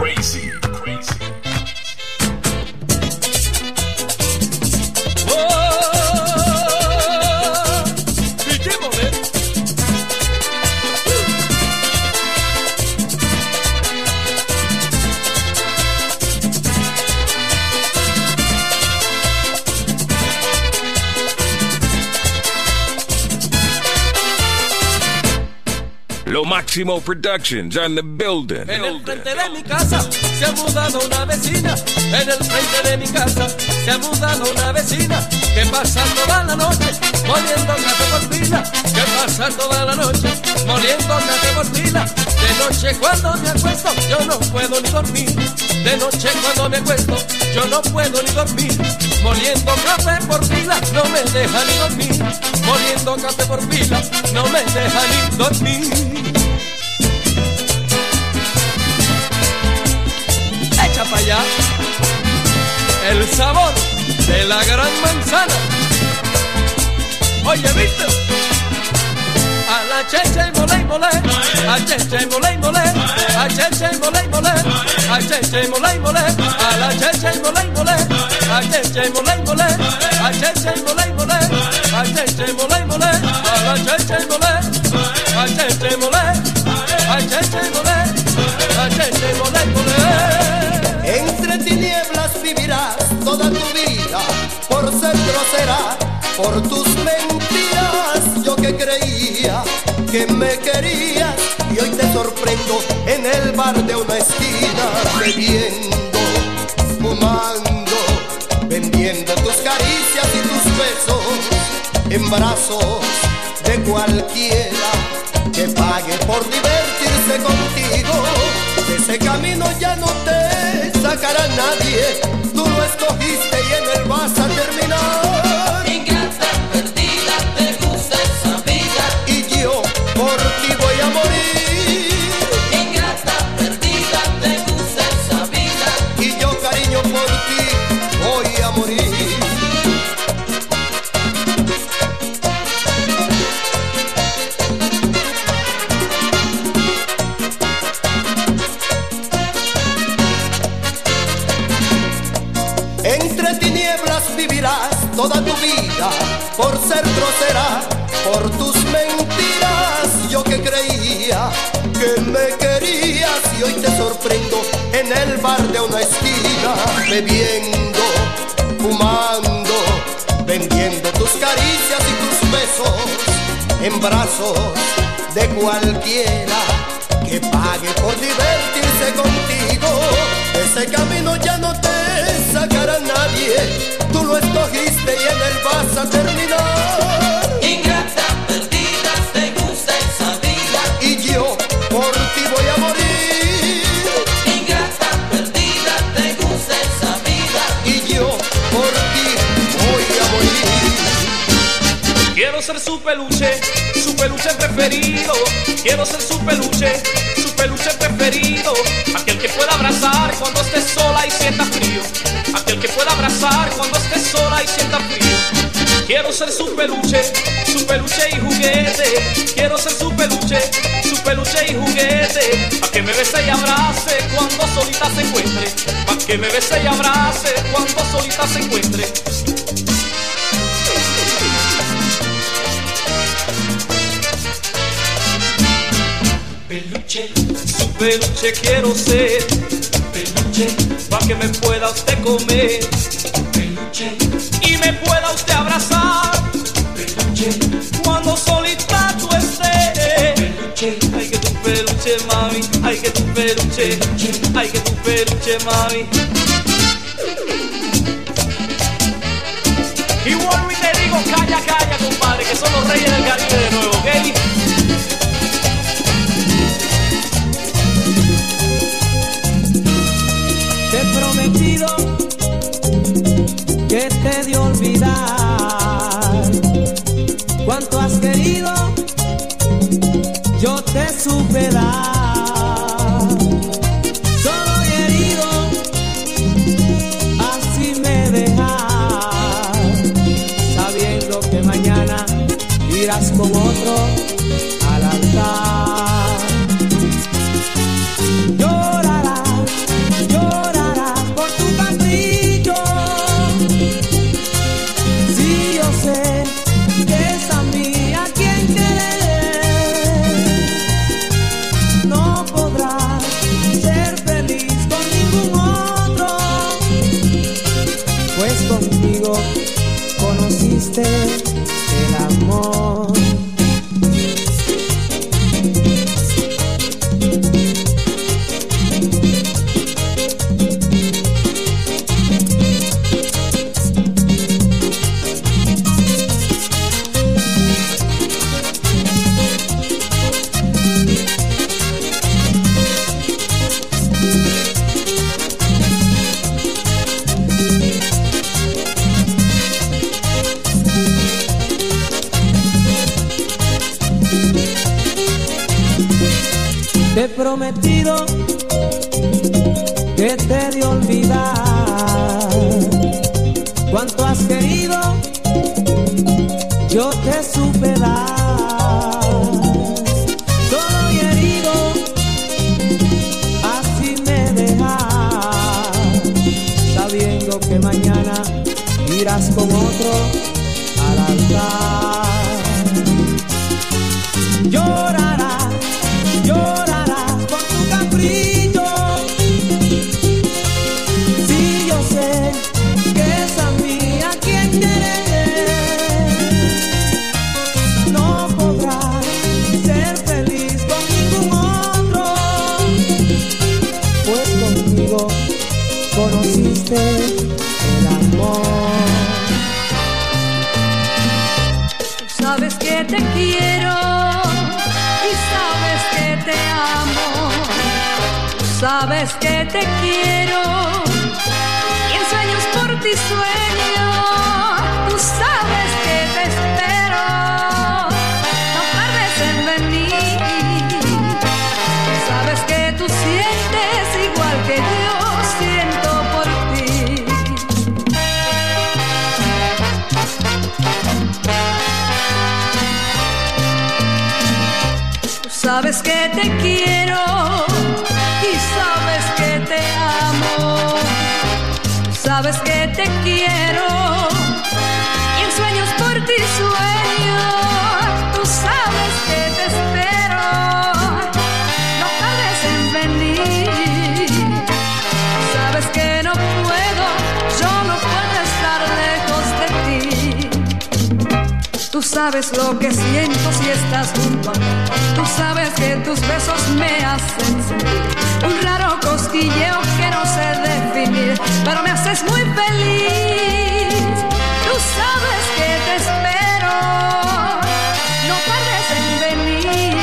crazy, Lo Máximo Productions on the building. En el frente de mi casa se ha mudado una vecina. En el frente de mi casa se ha mudado una vecina. Que pasa toda la noche moliendo café por pila. Que pasa toda la noche moliendo café por pila. De noche cuando me acuesto yo no puedo ni dormir. De noche cuando me acuesto yo no puedo ni dormir. Moliendo café por pila no me deja ni dormir. Moliendo café por pila no me deja ni dormir. El sabor de la gran manzana. Oye, ¿viste? A la checha y mole y mole, a checha y mole y mole, a checha y mole y mole, a checha y mole y mole, a la checha y mole y mole, a checha y mole y mole, a checha y mole y mole, a checha y mole y mole, a la checha y mole, a checha y mole, a checha y mole, a checha y mole y mole. Entre tinieblas vivirás toda tu vida por ser grosera, por tus mentiras. Yo que creía que me querías y hoy te sorprendo en el bar de una esquina, bebiendo, fumando, vendiendo tus caricias y tus besos en brazos de cualquiera que pague por divertirse contigo. Ese camino ya no te sacará nadie. Escogiste y en él vas vivirás toda tu vida por ser grosera, por tus mentiras. Yo que creía que me querías y hoy te sorprendo en el bar de una esquina, bebiendo, fumando, vendiendo tus caricias y tus besos en brazos de cualquiera que pague por divertirse contigo. Ese camino ya no te sacará nadie. Tú lo escogiste y en él vas a terminar. Ingrata, perdida, te gusta esa vida. Y yo por ti voy a morir. Ingrata, perdida, te gusta esa vida. Y yo por ti voy a morir. Quiero ser su peluche, su peluche preferido. Quiero ser su peluche, su peluche preferido. Aquel que pueda abrazar cuando esté sola y sienta Quiero ser su peluche, su peluche y juguete. Quiero ser su peluche, su peluche y juguete. Pa' que me bese y abrace cuando solita se encuentre. Pa' que me bese y abrace cuando solita se encuentre. Peluche, Su peluche quiero ser, peluche, pa' que me pueda usted comer peluche, me pueda usted abrazar peluche, cuando solita tú estés. peluche. Ay que tu peluche mami, ay que tu peluche, ay que tu peluche mami. Y vuelvo y te digo, calla, calla, compadre, que son los reyes del Caribe de nuevo. Olvidar cuanto has querido, yo te supe dar. Solo herido, así me dejas, sabiendo que mañana irás con otro prometido que te de olvidar. Cuanto has querido, yo te conociste el amor. Sabes que te quiero y sabes que te amo. Sabes que te quiero y en sueños por ti sueño. Sabes que te quiero y sabes que te amo. Sabes que te quiero Tú sabes lo que siento si estás junto a mí. Tú sabes que tus besos me hacen sentir un raro cosquilleo que no sé definir, pero me haces muy feliz. Tú sabes que te espero, no tardes en venir.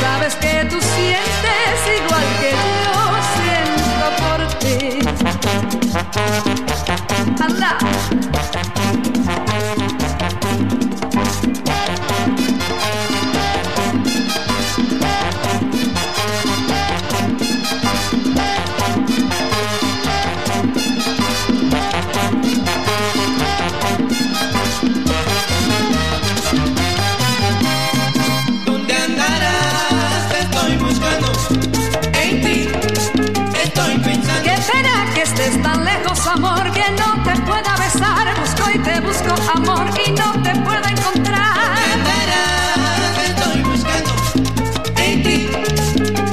Sabes que tú sientes igual que yo siento por ti. Anda. Lejos, amor, que no te pueda besar. Busco y te busco, amor, y no te puedo encontrar. Te estoy buscando. En ti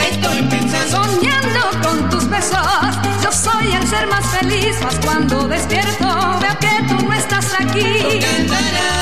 estoy pensando. Soñando con tus besos, yo soy el ser más feliz. Mas cuando despierto, veo que tú no estás aquí. ¿Dónde